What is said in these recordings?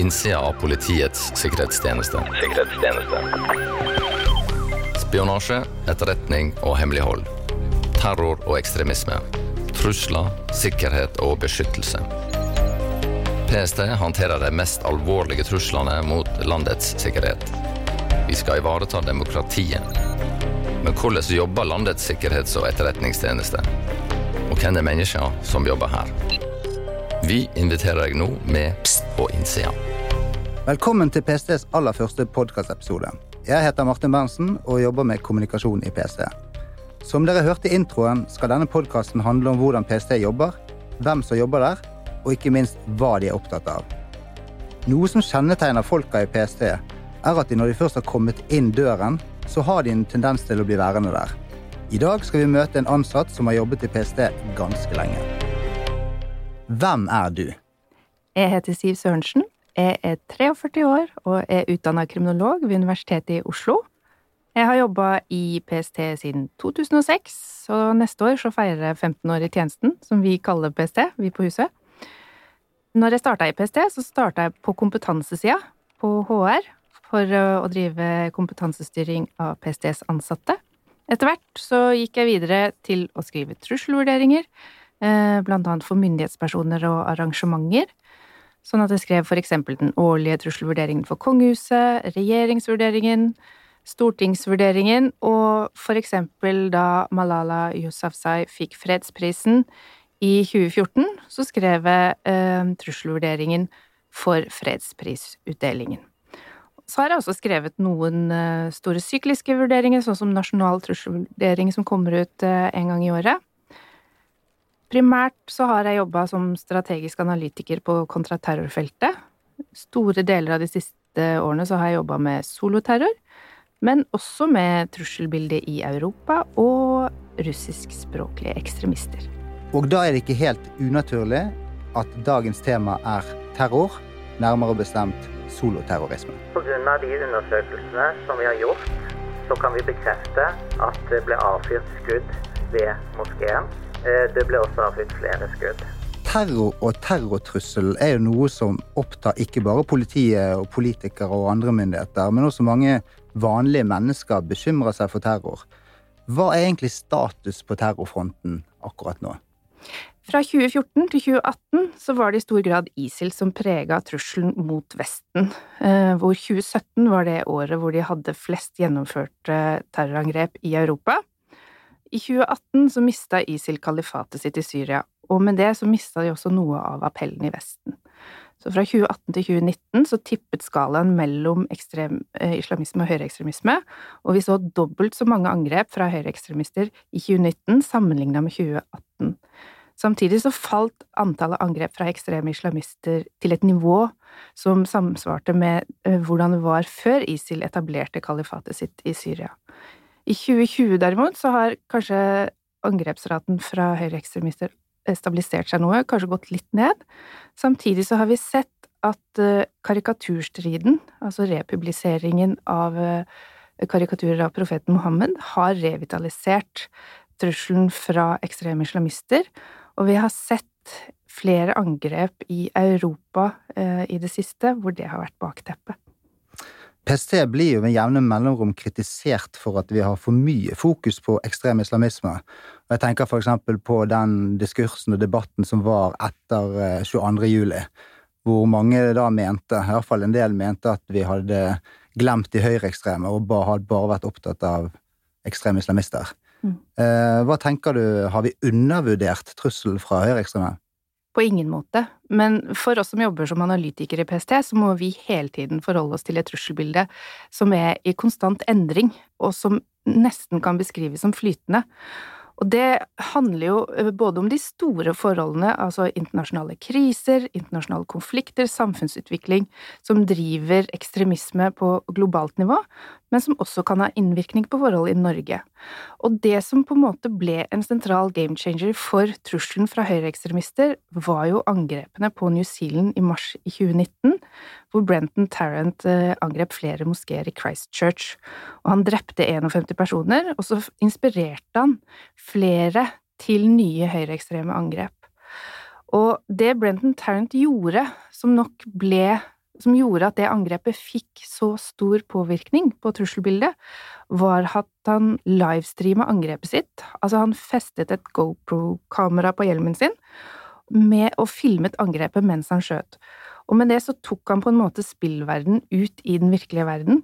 innsida av Politiets sikkerhetstjeneste. Sikkerhetstjeneste. Spionasje, etterretning og hemmelighold. Terror og ekstremisme. Trusler, sikkerhet og beskyttelse. PST håndterer de mest alvorlige truslene mot landets sikkerhet. Vi skal ivareta demokratiet. Men hvordan jobber landets sikkerhets- og etterretningstjeneste? Og hvem er menneskene som jobber her? Vi inviterer deg nå med på innsida. Velkommen til PSTs aller første podkastepisode. Jeg heter Martin Berntsen og jobber med kommunikasjon i PST. Som dere hørte i introen, skal denne podkasten handle om hvordan PST jobber, hvem som jobber der, og ikke minst hva de er opptatt av. Noe som kjennetegner folka i PST, er at de når de først har kommet inn døren, så har de en tendens til å bli værende der. I dag skal vi møte en ansatt som har jobbet i PST ganske lenge. Hvem er du? Jeg heter Siv Sørensen. Jeg er 43 år og er utdanna kriminolog ved Universitetet i Oslo. Jeg har jobba i PST siden 2006, og neste år så feirer jeg 15 år i tjenesten, som vi kaller PST, vi på huset. Når jeg starta i PST, så starta jeg på kompetansesida, på HR, for å drive kompetansestyring av PSTs ansatte. Etter hvert så gikk jeg videre til å skrive trusselvurderinger, eh, blant annet for myndighetspersoner og arrangementer. Sånn at jeg skrev for eksempel den årlige trusselvurderingen for kongehuset, regjeringsvurderingen, stortingsvurderingen, og for eksempel da Malala Yousafzai fikk fredsprisen i 2014, så skrev jeg eh, trusselvurderingen for fredsprisutdelingen. Så har jeg også skrevet noen eh, store sykliske vurderinger, sånn som nasjonal trusselvurdering som kommer ut eh, en gang i året. Primært så har jeg jobba som strategisk analytiker på kontraterrorfeltet. Store deler av de siste årene så har jeg jobba med soloterror, men også med trusselbildet i Europa og russiskspråklige ekstremister. Og da er det ikke helt unaturlig at dagens tema er terror, nærmere bestemt soloterrorisme. Pga. de undersøkelsene som vi har gjort, så kan vi bekrefte at det ble avfyrt skudd ved moskeen. Eh, det ble også avfyrt flere skudd. Terror og terrortrussel er jo noe som opptar ikke bare politiet og politikere og andre myndigheter, men også mange vanlige mennesker bekymrer seg for terror. Hva er egentlig status på terrorfronten akkurat nå? Fra 2014 til 2018 så var det i stor grad ISIL som prega trusselen mot Vesten, eh, hvor 2017 var det året hvor de hadde flest gjennomførte terrorangrep i Europa. I 2018 så mista ISIL kalifatet sitt i Syria, og med det så mista de også noe av appellen i Vesten. Så fra 2018 til 2019 så tippet skalaen mellom ekstrem, eh, islamisme og høyreekstremisme, og vi så dobbelt så mange angrep fra høyreekstremister i 2019 sammenligna med 2018. Samtidig så falt antallet angrep fra ekstreme islamister til et nivå som samsvarte med eh, hvordan det var før ISIL etablerte kalifatet sitt i Syria. I 2020 derimot så har kanskje angrepsraten fra høyreekstremister stabilisert seg noe, kanskje gått litt ned. Samtidig så har vi sett at eh, karikaturstriden, altså republiseringen av eh, karikaturer av profeten Mohammed, har revitalisert trusselen fra ekstreme islamister, og vi har sett flere angrep i Europa eh, i det siste hvor det har vært bakteppet. PST blir jo med jevne mellomrom kritisert for at vi har for mye fokus på ekstrem islamisme. Og jeg tenker eksempel på den diskursen og debatten som var etter 22. juli, hvor mange da mente, i hvert fall en del mente, at vi hadde glemt de høyreekstreme og bare, hadde bare vært opptatt av ekstreme islamister. Mm. Hva tenker du, har vi undervurdert trusselen fra høyreekstreme? Ingen måte, men for oss som jobber som analytikere i PST, så må vi hele tiden forholde oss til et trusselbilde som er i konstant endring, og som nesten kan beskrives som flytende. Og det handler jo eh, både om de store forholdene, altså internasjonale kriser, internasjonale konflikter, samfunnsutvikling, som driver ekstremisme på globalt nivå, men som også kan ha innvirkning på forhold i Norge. Og det som på en måte ble en sentral game changer for trusselen fra høyreekstremister, var jo angrepene på New Zealand i mars i 2019, hvor Brenton Tarrant eh, angrep flere moskeer i Christchurch. Og han drepte 51 personer, og så inspirerte han flere til nye høyreekstreme angrep. Og det Brenton Tarrant gjorde, som nok ble som gjorde at det angrepet fikk så stor påvirkning på trusselbildet, var at han livestreama angrepet sitt. Altså, han festet et GoPro-kamera på hjelmen sin med og filmet angrepet mens han skjøt. Og med det så tok han på en måte spillverden ut i den virkelige verden,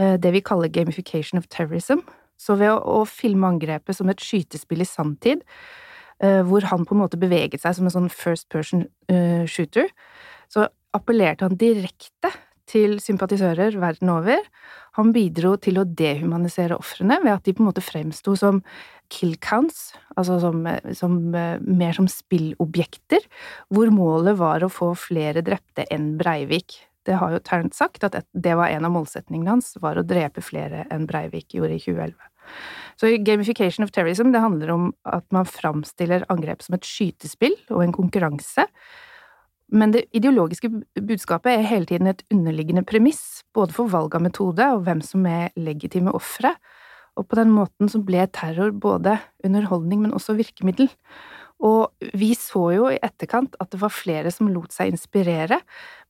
eh, det vi kaller gamification of terrorism. Så ved å, å filme angrepet som et skytespill i sanntid, eh, hvor han på en måte beveget seg som en sånn first person uh, shooter, så appellerte han direkte til sympatisører verden over. Han bidro til å dehumanisere ofrene ved at de på en måte fremsto som kill counts, altså som, som, mer som spillobjekter, hvor målet var å få flere drepte enn Breivik. Det har jo Tarrant sagt, at det var en av målsetningene hans, var å drepe flere enn Breivik gjorde i 2011. Så gamification of terrorism det handler om at man framstiller angrep som et skytespill og en konkurranse, men det ideologiske budskapet er hele tiden et underliggende premiss, både for valg av metode og hvem som er legitime ofre, og på den måten så ble terror både underholdning, men også virkemiddel. Og vi så jo i etterkant at det var flere som lot seg inspirere,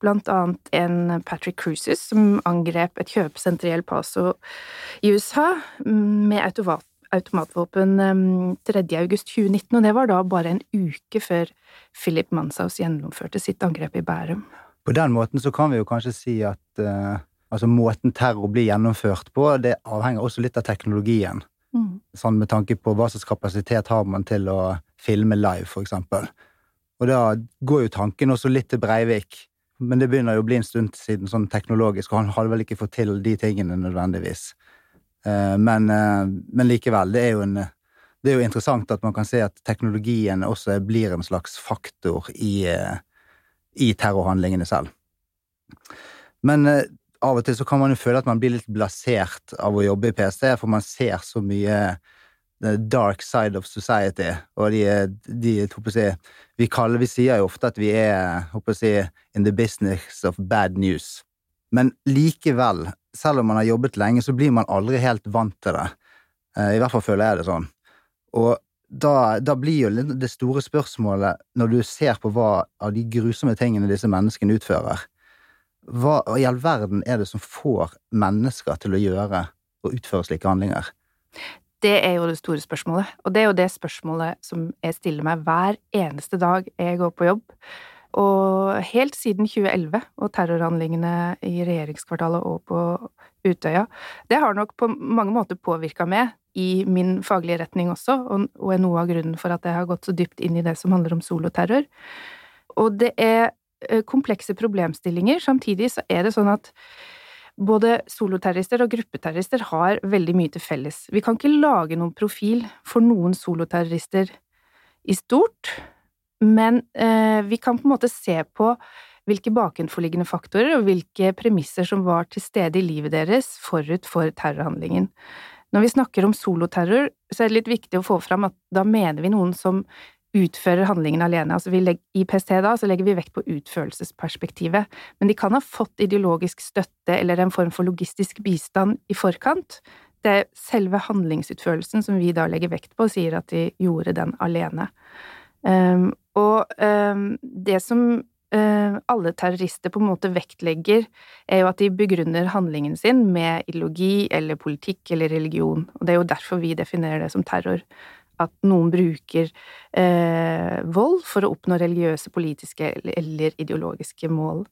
blant annet en Patrick Cruises som angrep et kjøpesenter i El Paso i USA med automat automatvåpen 3. august 2019, og det var da bare en uke før Philip Manshaus gjennomførte sitt angrep i Bærum. På den måten så kan vi jo kanskje si at uh, altså måten terror blir gjennomført på, det avhenger også litt av teknologien. Mm. Sånn med tanke på hva slags kapasitet har man til å filme live, for eksempel. Og da går jo tanken også litt til Breivik, men det begynner jo å bli en stund siden sånn teknologisk, og han hadde vel ikke fått til de tingene nødvendigvis. Eh, men, eh, men, likevel, det er, jo en, det er jo interessant at man kan se at teknologien også blir en slags faktor i, eh, i terrorhandlingene selv. Men av og til så kan man jo føle at man blir litt blasert av å jobbe i PST, for man ser så mye the dark side of society, og de, de si, vi, kaller, vi sier jo ofte at vi er si, in the business of bad news. Men likevel, selv om man har jobbet lenge, så blir man aldri helt vant til det. Eh, I hvert fall føler jeg det sånn. Og da, da blir jo det store spørsmålet, når du ser på hva av de grusomme tingene disse menneskene utfører, hva i all verden er det som får mennesker til å gjøre og utføre slike handlinger? Det er jo det store spørsmålet, og det er jo det spørsmålet som jeg stiller meg hver eneste dag jeg går på jobb. Og helt siden 2011 og terrorhandlingene i regjeringskvartalet og på Utøya, det har nok på mange måter påvirka meg i min faglige retning også, og er noe av grunnen for at jeg har gått så dypt inn i det som handler om soloterror. Og det er komplekse problemstillinger. Samtidig så er det sånn at både soloterrorister og gruppeterrorister har veldig mye til felles. Vi kan ikke lage noen profil for noen soloterrorister i stort, men eh, vi kan på en måte se på hvilke bakenforliggende faktorer og hvilke premisser som var til stede i livet deres forut for terrorhandlingen. Når vi snakker om soloterror, så er det litt viktig å få fram at da mener vi noen som utfører handlingen alene. Altså legger, I PST da så legger vi vekt på utførelsesperspektivet, men de kan ha fått ideologisk støtte eller en form for logistisk bistand i forkant. Det er selve handlingsutførelsen som vi da legger vekt på, og sier at de gjorde den alene. Um, og um, det som uh, alle terrorister på en måte vektlegger, er jo at de begrunner handlingen sin med ideologi eller politikk eller religion, og det er jo derfor vi definerer det som terror at noen bruker eh, vold for å oppnå religiøse, politiske eller ideologiske mål.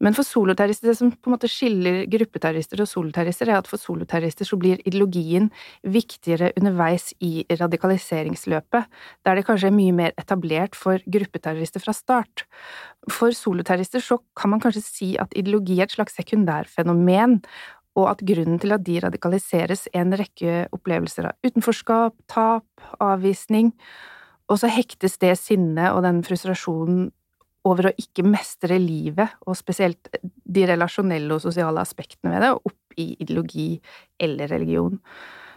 Men for soloterrorister, det som på en måte skiller gruppeterrorister og soloterrorister, er at for soloterrorister så blir ideologien viktigere underveis i radikaliseringsløpet, der det kanskje er mye mer etablert for gruppeterrorister fra start. For soloterrorister så kan man kanskje si at ideologi er et slags sekundærfenomen, og at grunnen til at de radikaliseres, er en rekke opplevelser av utenforskap, tap, avvisning, og så hektes det sinnet og den frustrasjonen over å ikke mestre livet, og spesielt de relasjonelle og sosiale aspektene ved det, opp i ideologi eller religion.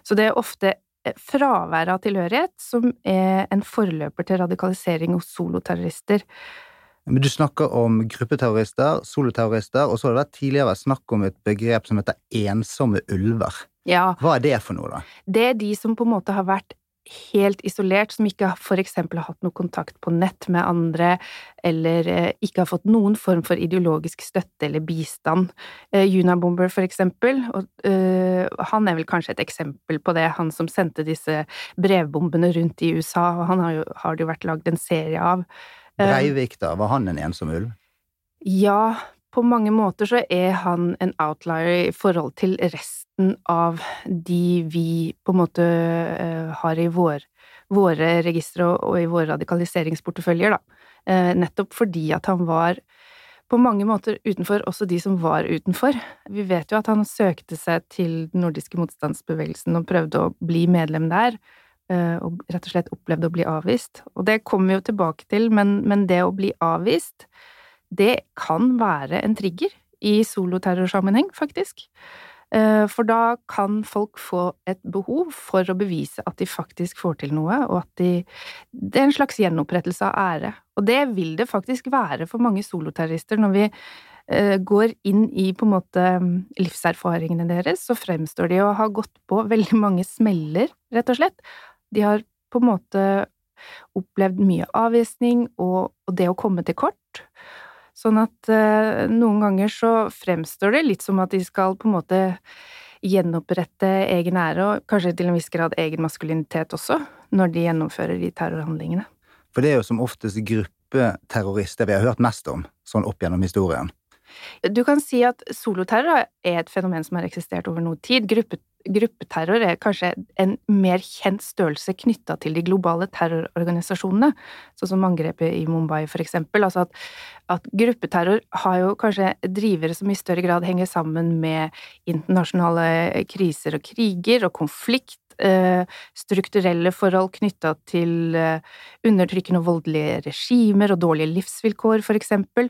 Så det er ofte fraværet av tilhørighet som er en forløper til radikalisering hos soloterrorister. Men du snakker om gruppeterrorister, soloterrorister, og så har det vært tidligere snakk om et begrep som heter ensomme ulver. Ja. Hva er det for noe, da? Det er de som på en måte har vært helt isolert, som ikke eksempel har hatt noe kontakt på nett med andre, eller eh, ikke har fått noen form for ideologisk støtte eller bistand. Eh, Unabomber, for eksempel, og øh, han er vel kanskje et eksempel på det, han som sendte disse brevbombene rundt i USA, og han har, jo, har det jo vært lagd en serie av. Breivik, da, var han en ensom ulv? Ja, på mange måter så er han en outlier i forhold til resten av de vi på en måte uh, har i vår, våre registre og, i våre radikaliseringsporteføljer, da. Uh, nettopp fordi at han var på mange måter utenfor, også de som var utenfor. Vi vet jo at han søkte seg til den nordiske motstandsbevegelsen og prøvde å bli medlem der, og rett og slett opplevde å bli avvist. Og det kommer vi jo tilbake til, men, men det å bli avvist det kan være en trigger i soloterrorsammenheng, faktisk. Eh, for da kan folk få et behov for å bevise at de faktisk får til noe, og at de Det er en slags gjenopprettelse av ære. Og det vil det faktisk være for mange soloterrorister når vi eh, går inn i på en måte livserfaringene deres, så fremstår de å ha gått på veldig mange smeller, rett og slett. De har på en måte opplevd mye avvisning og, og det å komme til kort. Sånn at eh, noen ganger så fremstår det litt som at de skal på en måte gjenopprette egen ære, og kanskje til en viss grad egen maskulinitet også, når de gjennomfører de terrorhandlingene. For det er jo som oftest gruppeterrorister vi har hørt mest om, sånn opp gjennom historien. Du kan si at soloterror er et fenomen som har eksistert over noe tid. Gruppe, gruppeterror er kanskje en mer kjent størrelse knytta til de globale terrororganisasjonene, sånn som angrepet i Mumbai, for eksempel. Altså at, at, gruppeterror har jo kanskje drivere som i større grad henger sammen med internasjonale kriser og kriger og konflikt, eh, strukturelle forhold knytta til eh, undertrykkende og voldelige regimer og dårlige livsvilkår, for eksempel.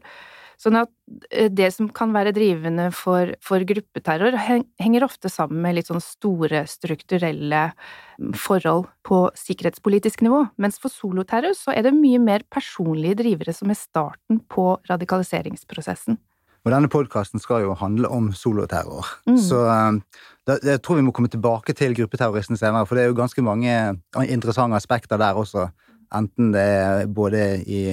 Sånn at eh, det som kan være drivende for, for, gruppeterror, henger ofte sammen med litt sånn store strukturelle mm, forhold på sikkerhetspolitisk nivå, mens for soloterror så er det mye mer personlige drivere som er starten på radikaliseringsprosessen. Og denne podkasten skal jo handle om soloterror, mm. så da, jeg tror vi må komme tilbake til gruppeterroristen senere, for det er jo ganske mange interessante aspekter der også, enten det er både i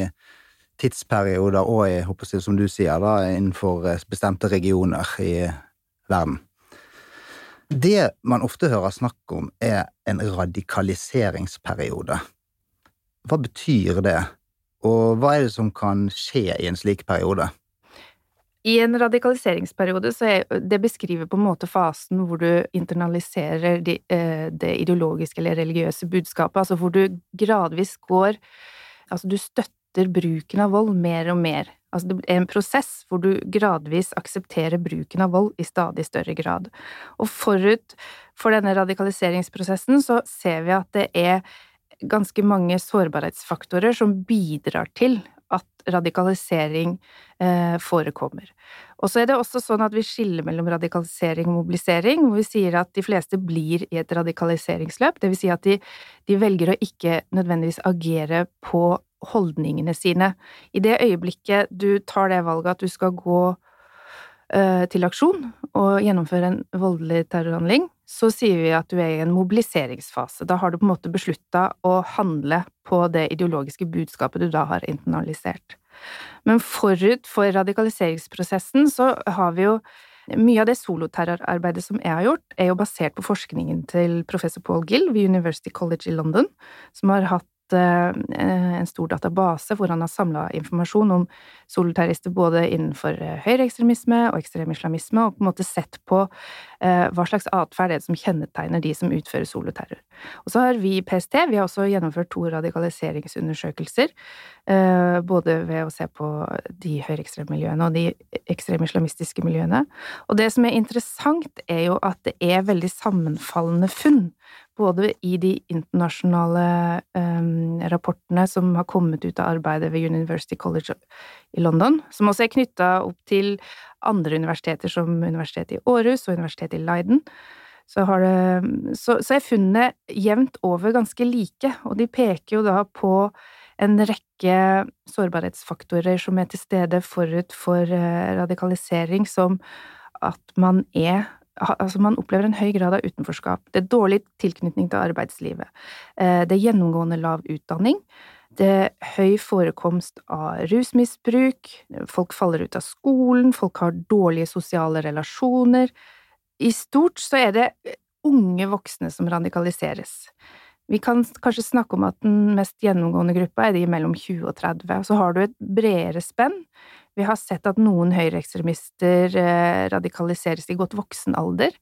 tidsperioder og i, jeg, som du sier, da, innenfor eh, bestemte regioner i verden. Det man ofte hører snakk om, er en radikaliseringsperiode. Hva betyr det, og hva er det som kan skje i en slik periode? I en radikaliseringsperiode så er det beskriver på en måte fasen hvor du internaliserer de, eh, det ideologiske eller religiøse budskapet, altså hvor du gradvis går Altså, du støtter støtter bruken av vold mer og mer. Altså det er en prosess hvor du gradvis aksepterer bruken av vold i stadig større grad. Og forut for denne radikaliseringsprosessen så ser vi at det er ganske mange sårbarhetsfaktorer som bidrar til at radikalisering eh, forekommer. Og så er det også sånn at vi skiller mellom radikalisering og mobilisering, hvor vi sier at de fleste blir i et radikaliseringsløp, vil si at de, de velger å ikke nødvendigvis agere på holdningene sine. I det øyeblikket du tar det valget at du skal gå uh, til aksjon og gjennomføre en voldelig terrorhandling, så sier vi at du er i en mobiliseringsfase. Da har du på en måte beslutta å handle på det ideologiske budskapet du da har internalisert. Men forut for radikaliseringsprosessen så har vi jo mye av det soloterrorarbeidet som jeg har gjort, er jo basert på forskningen til professor Paul Gill ved University College i London, som har hatt Eh, en stor database hvor han har samla informasjon om soloterrorister både innenfor eh, høyreekstremisme og ekstrem islamisme, og på en måte sett på eh, hva slags atferd er som kjennetegner de som utfører soloterror. Og så har vi i PST vi har også gjennomført to radikaliseringsundersøkelser, både ved å se på de høyreekstreme miljøene og de ekstreme islamistiske miljøene. Og det som er interessant, er jo at det er veldig sammenfallende funn både i de internasjonale um, rapportene som har kommet ut av arbeidet ved University College i London, som også er knytta opp til andre universiteter, som Universitetet i Aarhus og Universitetet i Leiden, så, det, så, så er funnene jevnt over ganske like, og de peker jo da på en rekke sårbarhetsfaktorer som er til stede forut for eh, radikalisering, som at man er altså man opplever en høy grad av utenforskap. Det er dårlig tilknytning til arbeidslivet. Eh, det er gjennomgående lav utdanning. Det er høy forekomst av rusmisbruk. Folk faller ut av skolen. Folk har dårlige sosiale relasjoner. I stort så er det unge voksne som radikaliseres. Vi kan kanskje snakke om at den mest gjennomgående gruppa er de mellom 20 og 30. Så har du et bredere spenn. Vi har sett at noen høyreekstremister eh, radikaliseres i godt voksen alder.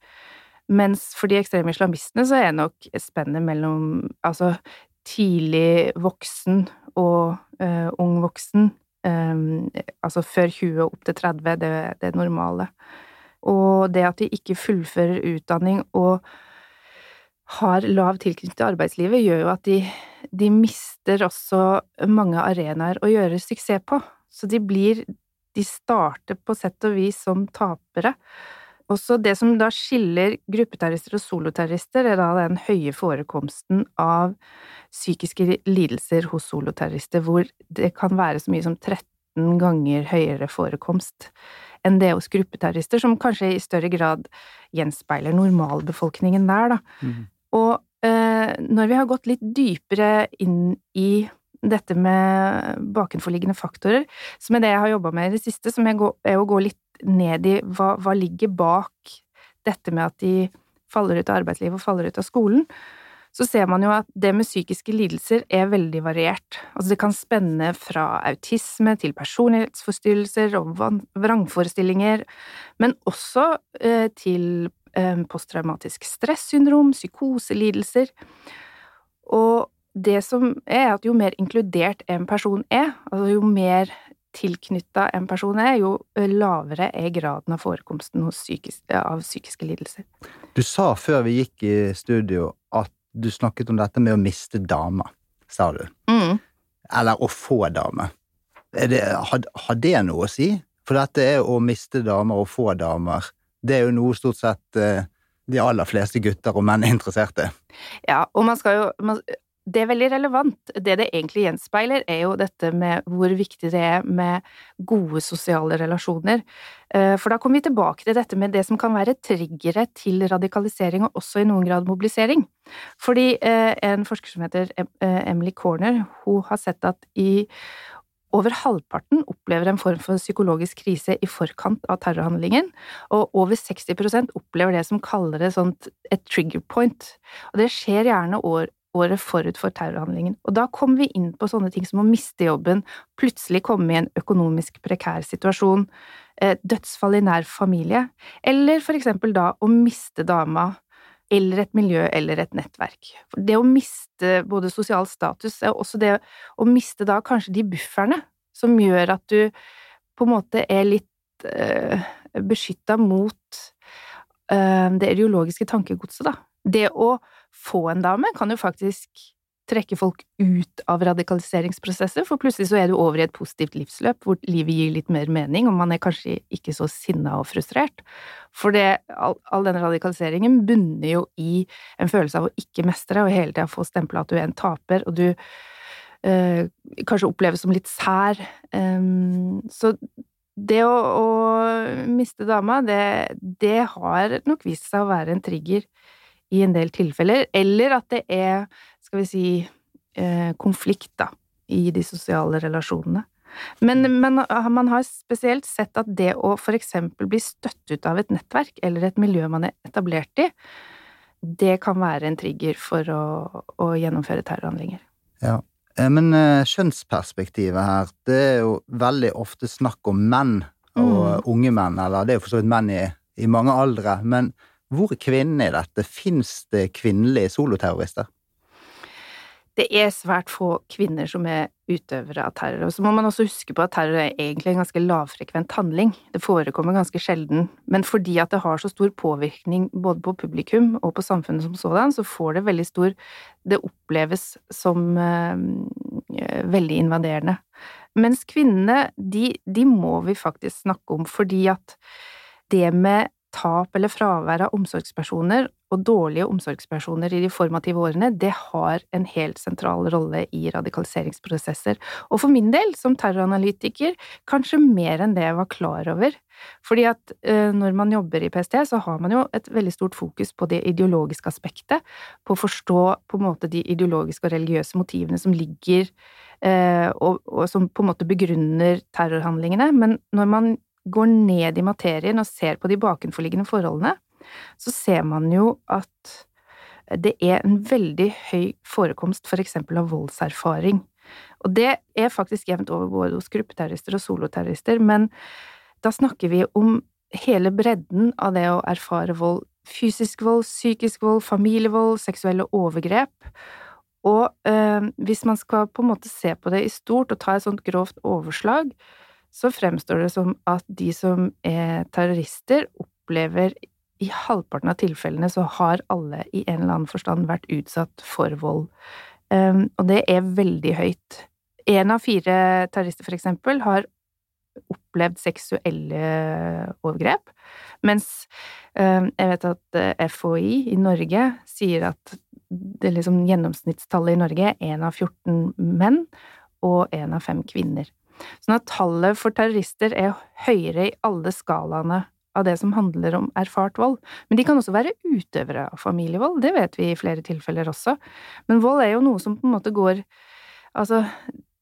Mens for de ekstreme islamistene så er nok spennet mellom altså tidlig voksen og uh, ung voksen, um, altså før 20 og opp til 30, det, er normale. Og det at de ikke fullfører utdanning og har lav tilknytning til arbeidslivet, gjør jo at de, de mister også mange arenaer å gjøre suksess på. Så de blir De starter på sett og vis som tapere. Også det som da skiller gruppeterrorister og soloterrorister, er da den høye forekomsten av psykiske lidelser hos soloterrorister, hvor det kan være så mye som 13 ganger høyere forekomst enn det hos gruppeterrorister, som kanskje i større grad gjenspeiler normalbefolkningen der, da. Mm. Og eh, når vi har gått litt dypere inn i dette med bakenforliggende faktorer, som er det jeg har jobba med i det siste, som er å gå litt ned i hva, hva ligger bak dette med at de faller ut av arbeidslivet og faller ut av skolen, så ser man jo at det med psykiske lidelser er veldig variert. Altså det kan spenne fra autisme til personlighetsforstyrrelser og vrangforestillinger, men også eh, til eh, posttraumatisk stressyndrom, psykoselidelser. Og det som er at jo mer inkludert en person er, altså jo mer tilknytta en person er, jo lavere er graden av forekomsten psykisk, av psykiske lidelser. Du sa før vi gikk i studio at du snakket om dette med å miste damer, sa du. Mm. Eller å få dame. Det, har, har, det noe å si? For dette er å miste damer og få damer. Det er jo noe stort sett eh, de aller fleste gutter og menn er interessert i. Ja, og man skal jo man, det er veldig relevant. Det det egentlig gjenspeiler, er jo dette med hvor viktig det er med gode sosiale relasjoner. Eh, for da kommer vi tilbake til dette med det som kan være triggere til radikalisering, og også i noen grad mobilisering. Fordi eh, en forsker som heter eh, Emily Corner, hun har sett at i over halvparten opplever en form for psykologisk krise i forkant av terrorhandlingen, og over 60% opplever det som kaller det et trigger point. Og det skjer gjerne år, året forut for terrorhandlingen. Og da kommer vi inn på sånne ting som å miste jobben, plutselig komme i en økonomisk prekær situasjon, eh, dødsfall i nær familie, eller for eksempel da å miste dama eller et miljø eller et nettverk. Det å miste både sosial status er også det å miste da kanskje de bufferne som gjør at du på en måte er litt uh, eh, beskytta mot øh, det ideologiske tankegodset, da. Det å få en dame kan jo faktisk trekke folk ut av radikaliseringsprosesser, for plutselig så er du over i et positivt livsløp hvor livet gir litt mer mening, og man er kanskje ikke så sinna og frustrert. For det, all, all denne radikaliseringen bunner jo i en følelse av å ikke mestre og hele tida få stempla at du er en taper, og du øh, kanskje oppleves som litt sær. Um, så det å, å miste dama, det, det har nok vist seg å være en trigger i en del tilfeller, eller at det er, skal vi si, eh, konflikt, da, i de sosiale relasjonene. Men, men, man har spesielt sett at det å eksempel bli støtt ut av et nettverk eller et miljø man er etablert i, det kan være en trigger for å, å gjennomføre terrorhandlinger. Ja, eh, men eh, kjønnsperspektivet her, det er jo veldig ofte snakk om menn og mm. unge menn, eller det er jo for så vidt menn i, i mange aldre, men hvor er kvinnene i dette? Fins det kvinnelige soloterrorister? Det er svært få kvinner som er utøvere av terror. Og så må man også huske på at terror er egentlig en ganske lavfrekvent handling. Det forekommer ganske sjelden. Men fordi at det har så stor påvirkning både på publikum og på samfunnet som sådan, så får det veldig stor Det oppleves som uh, veldig invaderende. Mens kvinnene, de, de må vi faktisk snakke om, fordi at det med tap eller fravær av omsorgspersoner og dårlige omsorgspersoner i de formative årene, det har en helt sentral rolle i radikaliseringsprosesser. Og for min del, som terroranalytiker, kanskje mer enn det jeg var klar over. Fordi at uh, når man jobber i PST, så har man jo et veldig stort fokus på det ideologiske aspektet, på å forstå på en måte de ideologiske og religiøse motivene som ligger uh, og, og som på en måte begrunner terrorhandlingene. Men når man går ned i materien og ser på de bakenforliggende forholdene, så ser man jo at det er en veldig høy forekomst for eksempel av voldserfaring. Og det er faktisk jevnt over både hos gruppeterrorister og soloterrorister, men da snakker vi om hele bredden av det å erfare vold. Fysisk vold, psykisk vold, familievold, seksuelle overgrep. Og øh, hvis man skal på en måte se på det i stort og ta et sånt grovt overslag, så fremstår det som at de som er terrorister, opplever i halvparten av tilfellene så har alle i en eller annen forstand vært utsatt for vold. Um, og det er veldig høyt. Én av fire terrorister, for eksempel, har opplevd seksuelle overgrep, mens um, jeg vet at eh, FHI i Norge sier at det liksom gjennomsnittstallet i Norge er én av 14 menn og én av fem kvinner. Sånn at tallet for terrorister er høyere i alle skalaene av det som handler om erfart vold. Men de kan også være utøvere av familievold, det vet vi i flere tilfeller også. Men vold er jo noe som på en måte går Altså,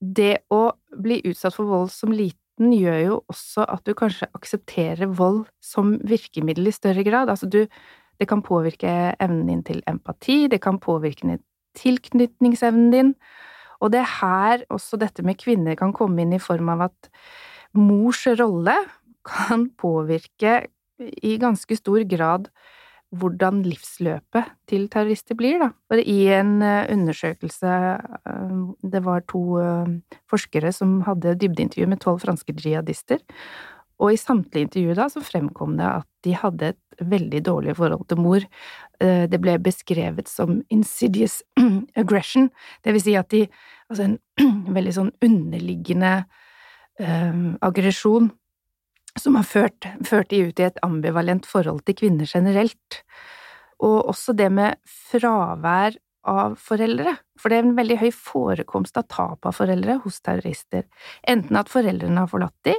det å bli utsatt for vold som liten gjør jo også at du kanskje aksepterer vold som virkemiddel i større grad. Altså, du Det kan påvirke evnen din til empati, det kan påvirke tilknytningsevnen din. Og det er her også dette med kvinner kan komme inn i form av at mors rolle kan påvirke i ganske stor grad hvordan livsløpet til terrorister blir, da. For i en eh, undersøkelse eh, Det var to eh, forskere som hadde dybdeintervju med tolv franske jihadister, og i samtlige intervju da så fremkom det at de hadde et veldig dårlig forhold til mor. Det ble beskrevet som insidious aggression, det vil si at de Altså en veldig sånn underliggende eh, aggresjon som har ført, ført de ut i et ambivalent forhold til kvinner generelt. Og også det med fravær av foreldre, for det er en veldig høy forekomst av tap av foreldre hos terrorister, enten at foreldrene har forlatt de,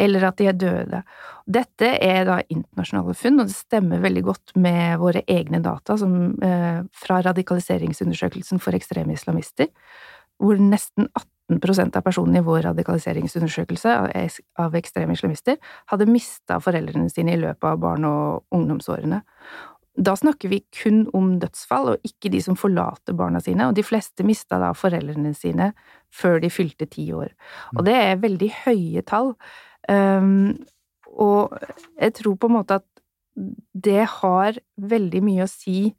eller at de er døde. Dette er da internasjonale funn, og det stemmer veldig godt med våre egne data som, eh, fra radikaliseringsundersøkelsen for ekstreme islamister, hvor nesten 18% av personene i vår radikaliseringsundersøkelse av ekstreme islamister hadde mista foreldrene sine i løpet av barn- og ungdomsårene. Da snakker vi kun om dødsfall, og ikke de som forlater barna sine, og de fleste mista da foreldrene sine før de fylte ti år. Og det er veldig høye tall. Um, og jeg tror på en måte at det har veldig mye å si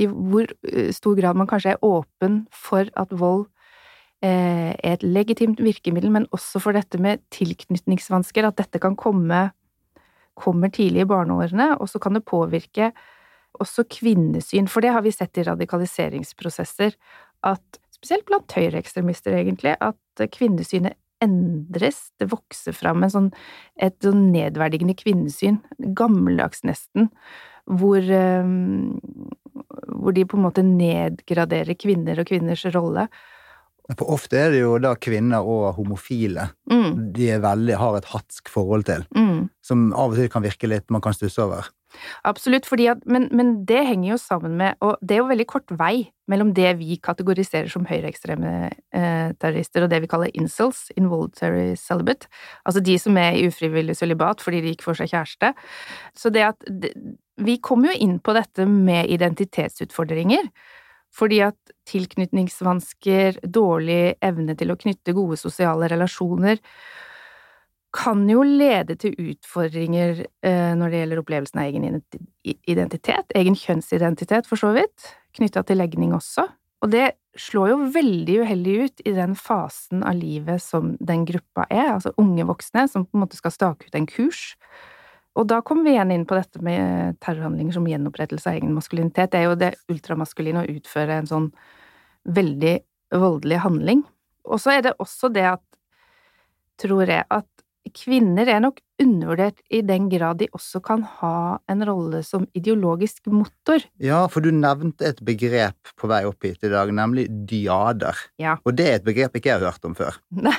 i hvor eh, stor grad man kanskje er åpen for at vold eh, er et legitimt virkemiddel, men også for dette med tilknytningsvansker, at dette kan komme kommer tidlig i barneårene, og så kan det påvirke også kvinnesyn, for det har vi sett i radikaliseringsprosesser, at spesielt blant høyreekstremister, egentlig, at kvinnesynet endres, det vokser fram en sånn, et sånn nedverdigende kvinnesyn, gammeldags nesten, hvor, ehm, hvor de på en måte nedgraderer kvinner og kvinners rolle. For ofte er det jo da kvinner og homofile mm. de veldig, har et hatsk forhold til, mm. som av og til kan virke litt man kan stusse over. Absolutt, at, men, men, det henger jo sammen med Og det er jo veldig kort vei mellom det vi kategoriserer som høyreekstreme eh, terrorister, og det vi kaller incels, involuntary celibate, altså de som er i ufrivillig sølibat fordi de ikke får seg kjæreste. Så det at Vi kommer jo inn på dette med identitetsutfordringer. Fordi at tilknytningsvansker, dårlig evne til å knytte gode sosiale relasjoner, kan jo lede til utfordringer eh, når det gjelder opplevelsen av egen identitet, egen kjønnsidentitet for så vidt, knytta til legning også. Og det slår jo veldig uheldig ut i den fasen av livet som den gruppa er, altså unge voksne som på en måte skal stake ut en kurs. Og da kommer vi igjen inn på dette med terrorhandlinger som gjenopprettelse av egen maskulinitet. Det er jo det ultramaskuline å utføre en sånn veldig voldelig handling. Og så er det også det at, tror jeg, at kvinner er nok undervurdert i den grad de også kan ha en rolle som ideologisk motor. Ja, for du nevnte et begrep på vei opp hit i dag, nemlig dyader. Ja. Og det er et begrep ikke jeg har hørt om før. Nei.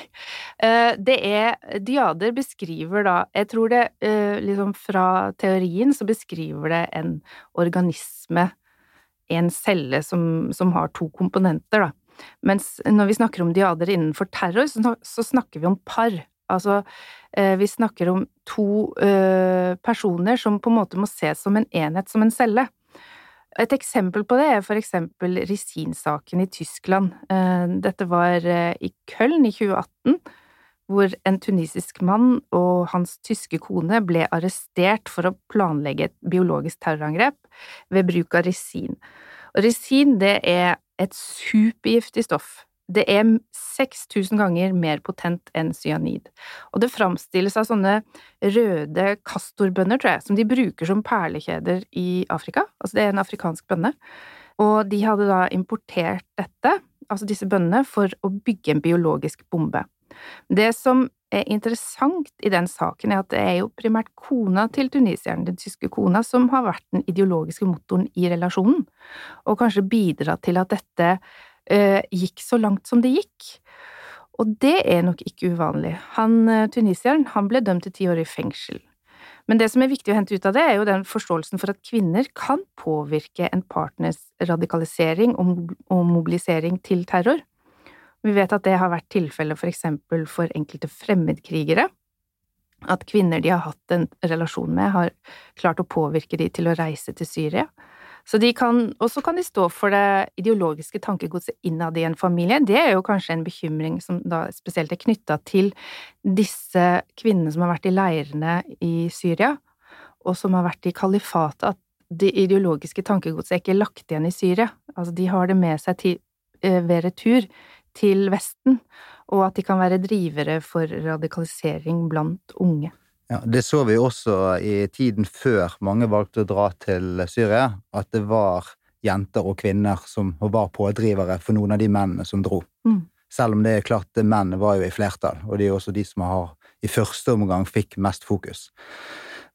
Eh, Det er Dyader beskriver da Jeg tror det eh, liksom fra teorien så beskriver det en organisme, en celle, som, som har to komponenter, da. Mens når vi snakker om diader innenfor terror, så snakker vi om par. Altså, eh, vi snakker om to eh, personer som på en måte må ses som en enhet, som en celle. Et eksempel på det er for eksempel Risin-saken i Tyskland. Eh, Dette var i Köln i 2018, hvor en tunisisk mann og hans tyske kone ble arrestert for å planlegge et biologisk terrorangrep ved bruk av risin. Og risin, det er et supergiftig stoff. Det er 6000 ganger mer potent enn cyanid. Og det framstilles av sånne røde castorbønner, tror jeg, som de bruker som perlekjeder i Afrika. Altså det er en afrikansk bønne. Og de hadde da importert dette, altså disse bønnene, for å bygge en biologisk bombe. Det som er interessant i den saken, er at det er jo primært kona til tunisieren, den tyske kona, som har vært den ideologiske motoren i relasjonen, og kanskje bidratt til at dette gikk så langt som det gikk. Og det er nok ikke uvanlig. Han eh, tunisieren, han ble dømt til ti år i fengsel. Men det som er viktig å hente ut av det, er jo den forståelsen for at kvinner kan påvirke en partners radikalisering og mobilisering til terror. Vi vet at det har vært tilfellet for eksempel for enkelte fremmedkrigere. At kvinner de har hatt en relasjon med, har klart å påvirke de til å reise til Syria. Så de kan, og så kan de stå for det ideologiske tankegodset innad i en familie. Det er jo kanskje en bekymring som da spesielt er knytta til disse kvinnene som har vært i leirene i Syria, og som har vært i kalifatet, at det ideologiske tankegodset er ikke lagt igjen i Syria. Altså, de har det med seg til, eh, ved retur til Vesten, og at de kan være drivere for radikalisering blant unge. Ja, det så vi også i tiden før mange valgte å dra til Syria, at det var jenter og kvinner som var pådrivere for noen av de mennene som dro. Mm. Selv om det er klart at menn var jo i flertall, og det er også de som har i første omgang fikk mest fokus.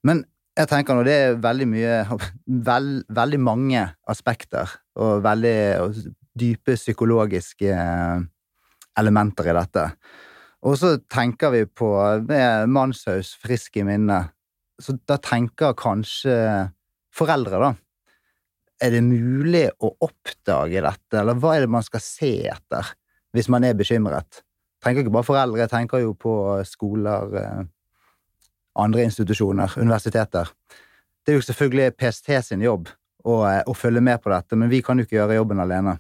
Men jeg tenker nå det er veldig mye vel, Veldig mange aspekter og veldig dype psykologiske eh, elementer i dette. Og så tenker vi på, med mannshaus frisk i minne, så da tenker kanskje foreldre, da. Er det mulig å oppdage dette, eller hva er det man skal se etter hvis man er bekymret? Tenker ikke bare foreldre, jeg tenker jo på skoler, eh, andre institusjoner, universiteter. Det er jo selvfølgelig PST sin jobb å, eh, å følge med på dette, men vi kan jo ikke gjøre jobben alene.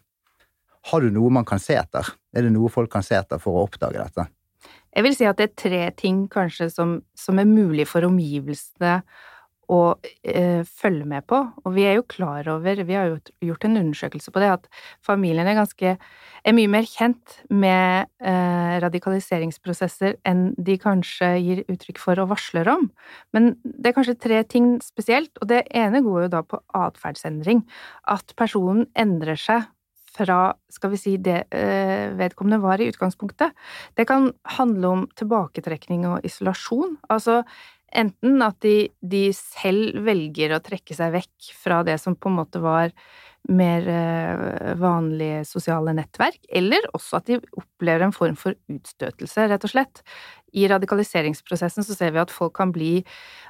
Har du noe man kan se etter? Er det noe folk kan se etter for å oppdage dette? Jeg vil si at det er tre ting kanskje som, som er mulig for omgivelsene å eh, følge med på. Og vi er jo klar over, vi har jo gjort en undersøkelse på det, at familien er ganske er mye mer kjent med eh, radikaliseringsprosesser enn de kanskje gir uttrykk for og varsler om. Men det er kanskje tre ting spesielt, og det ene går jo da på atferdsendring. At personen endrer seg fra, skal vi si, det eh, vedkommende var i utgangspunktet. Det kan handle om tilbaketrekning og isolasjon. Altså enten at de, de selv velger å trekke seg vekk fra det som på en måte var mer eh, vanlige sosiale nettverk, eller også at de opplever en form for utstøtelse, rett og slett. I radikaliseringsprosessen så ser vi at folk kan bli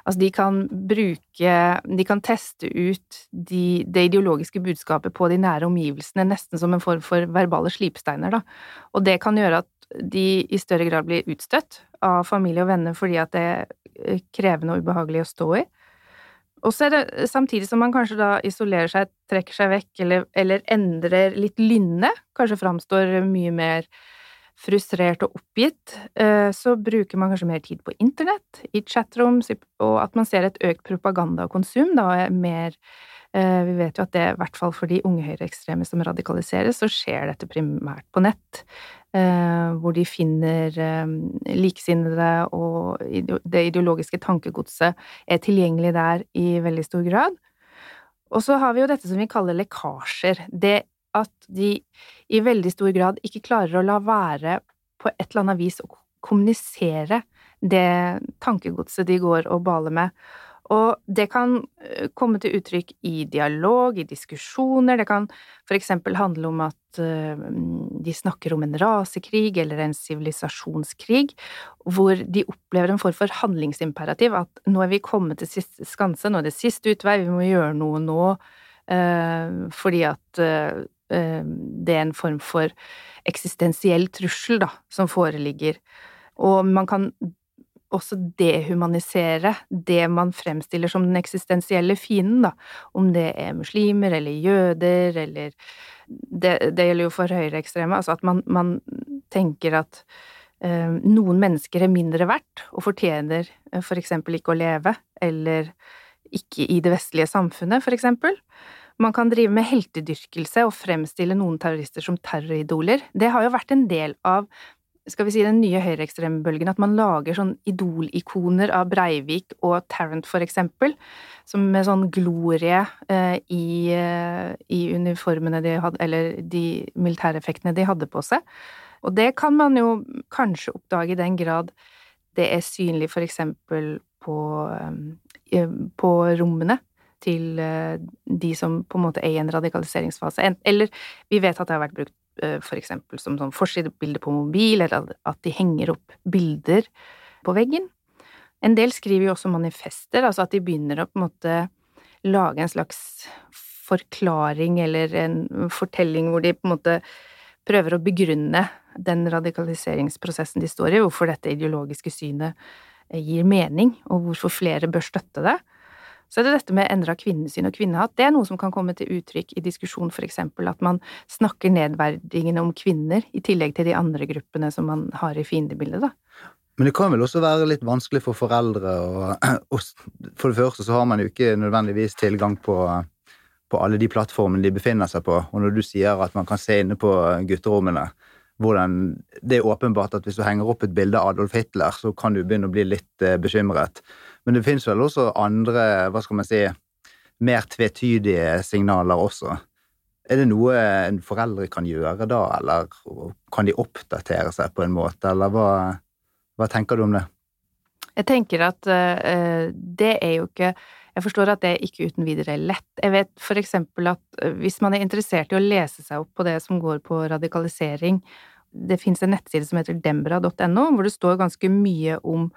Altså, de kan bruke De kan teste ut de, det ideologiske budskapet på de nære omgivelsene, nesten som en form for verbale slipsteiner, da. Og det kan gjøre at de i større grad blir utstøtt av familie og venner fordi at det er krevende og ubehagelig å stå i. Og så er det samtidig som man kanskje da isolerer seg, trekker seg vekk, eller, eller endrer litt lynne, kanskje framstår mye mer frustrert og oppgitt, eh, så bruker man kanskje mer tid på internett, i chatrom, og at man ser et økt propagandakonsum, da er mer eh, Vi vet jo at det, i hvert fall for de unge høyreekstreme som radikaliseres, så skjer dette primært på nett, eh, hvor de finner likesinnede, og det ideologiske tankegodset er tilgjengelig der i veldig stor grad. Og så har vi jo dette som vi kaller lekkasjer. Det at de i veldig stor grad ikke klarer å la være på et eller annet vis å kommunisere det tankegodset de går og baler med. Og det kan eh, komme til uttrykk i dialog, i diskusjoner, det kan for eksempel handle om at eh, de snakker om en rasekrig eller en sivilisasjonskrig, hvor de opplever en form for handlingsimperativ, at nå er vi kommet til siste skanse, nå er det siste utvei, vi må gjøre noe nå, eh, fordi at det er en form for eksistensiell trussel, da, som foreligger. Og man kan også dehumanisere det man fremstiller som den eksistensielle fienden, da. Om det er muslimer eller jøder eller Det, det gjelder jo for høyreekstreme, altså at man, man tenker at eh, noen mennesker er mindre verdt og fortjener eh, for eksempel ikke å leve, eller ikke i det vestlige samfunnet, for eksempel. Man kan drive med heltedyrkelse og fremstille noen terrorister som terroridoler. Det har jo vært en del av skal vi si, den nye høyreekstrembølgen, at man lager sånn idolikoner av Breivik og Tarrant, for eksempel, som med sånn glorie eh, i, eh, i, uniformene de hadde, eller de militæreffektene de hadde på seg. Og det kan man jo kanskje oppdage i den grad det er synlig for eksempel på, eh, på rommene til eh, de som på en måte er i en radikaliseringsfase. Eller vi vet at det har vært brukt Eh, for eksempel som sånn forsidebilde på mobil, eller at de henger opp bilder på veggen. En del skriver jo også manifester, altså at de begynner å på en måte lage en slags forklaring eller en fortelling hvor de på en måte prøver å begrunne den radikaliseringsprosessen de står i, hvorfor dette ideologiske synet gir mening, og hvorfor flere bør støtte det. Så er det dette med endra kvinnesyn og kvinnehatt. Det er noe som kan komme til uttrykk i diskusjon, eksempel at man snakker nedverdigende om kvinner, i tillegg til de andre gruppene som man har i fiendebildet, da. Men det kan vel også være litt vanskelig for foreldre, og for det første så har man jo ikke nødvendigvis tilgang på, på alle de plattformene de befinner seg på, og når du sier at man kan se inne på gutterommene, hvordan det er åpenbart at hvis du henger opp et bilde av Adolf Hitler, så kan du begynne å bli litt eh, bekymret. Men det finnes vel også andre, hva skal man si, mer tvetydige signaler også. Er det noe foreldre kan gjøre da, eller kan de oppdatere seg på en måte, eller hva, hva tenker du om det? Jeg tenker at uh, det er jo ikke Jeg forstår at det er ikke uten videre lett. Jeg vet for eksempel at uh, hvis man er interessert i å lese seg opp på det som går på radikalisering det fins en nettside som heter dembra.no, hvor det står ganske mye om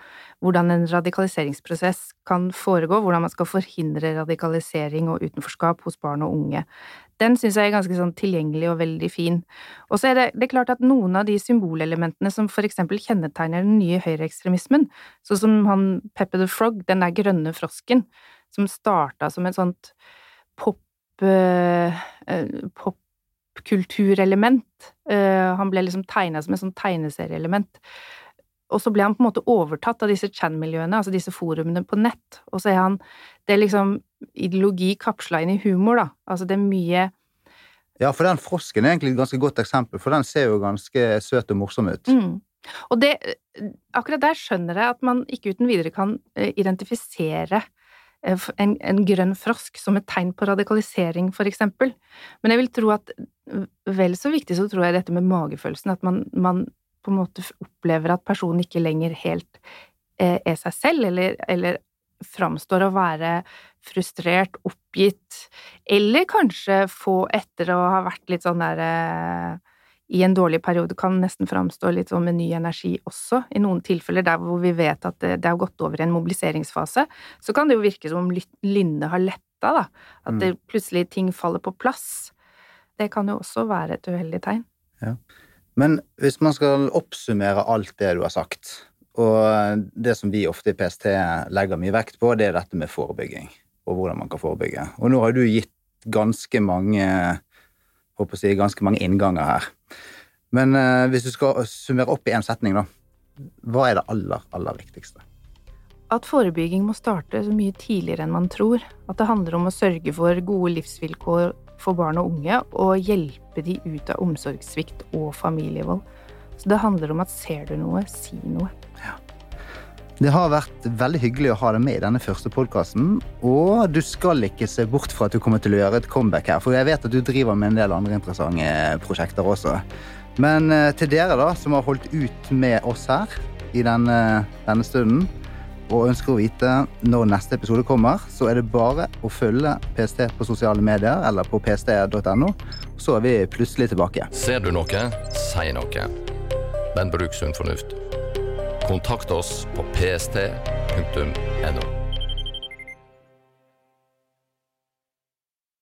hvordan en radikaliseringsprosess kan foregå, hvordan man skal forhindre radikalisering og utenforskap hos barn og unge. Den syns jeg er ganske sånn tilgjengelig og veldig fin. Og så er det, det er klart at noen av de symbolelementene som for eksempel kjennetegner den nye høyreekstremismen, sånn som han Pepper the Frog, den der grønne frosken, som starta som et sånt pop, eh, pop popkulturelement. Uh, han ble liksom tegna som et sånn tegneserieelement. Og så ble han på en måte overtatt av disse chan-miljøene, altså disse forumene på nett. Og så er han Det er liksom ideologi kapsla inn i humor, da. Altså det er mye Ja, for den frosken er egentlig et ganske godt eksempel, for den ser jo ganske søt og morsom ut. Mm. Og det Akkurat der skjønner jeg at man ikke uten videre kan eh, identifisere Eh, en, en, grønn frosk som et tegn på radikalisering, eksempel. Men jeg vil tro at vel så viktig så tror jeg dette med magefølelsen, at man, man på en måte opplever at personen ikke lenger helt eh, er seg selv, eller, eller framstår å være frustrert, oppgitt, eller kanskje få, etter å ha vært litt sånn derre eh, i en dårlig periode kan nesten framstå litt sånn med ny energi også. I noen tilfeller der hvor vi vet at det, det har gått over i en mobiliseringsfase, så kan det jo virke som om lynnet har letta, da. At det, mm. plutselig ting faller på plass. Det kan jo også være et uheldig tegn. Ja. Men hvis man skal oppsummere alt det du har sagt, og det som vi ofte i PST legger mye vekt på, det er dette med forebygging, og hvordan man kan forebygge. Og nå har du gitt ganske mange håper si, ganske mange innganger her. Men eh, hvis du skal summere opp i én setning, da. Hva er det aller, aller viktigste? At forebygging må starte så mye tidligere enn man tror. At det handler om å sørge for gode livsvilkår for barn og unge, og hjelpe de ut av omsorgssvikt og familievold. Så det handler om at ser du noe, si noe. Ja. Det har vært veldig hyggelig å ha deg med i denne første podkasten. Og du skal ikke se bort fra at du kommer til å gjøre et comeback her, for jeg vet at du driver med en del andre interessante prosjekter også. Men eh, til dere da, som har holdt ut med oss her i denne, denne stunden, og ønsker å vite når neste episode kommer, så er det bare å følge PST på sosiale medier eller på pst.no, så er vi plutselig tilbake. Ser du noe, si noe. Men bruk sunn fornuft. Kontakt oss på pst.no.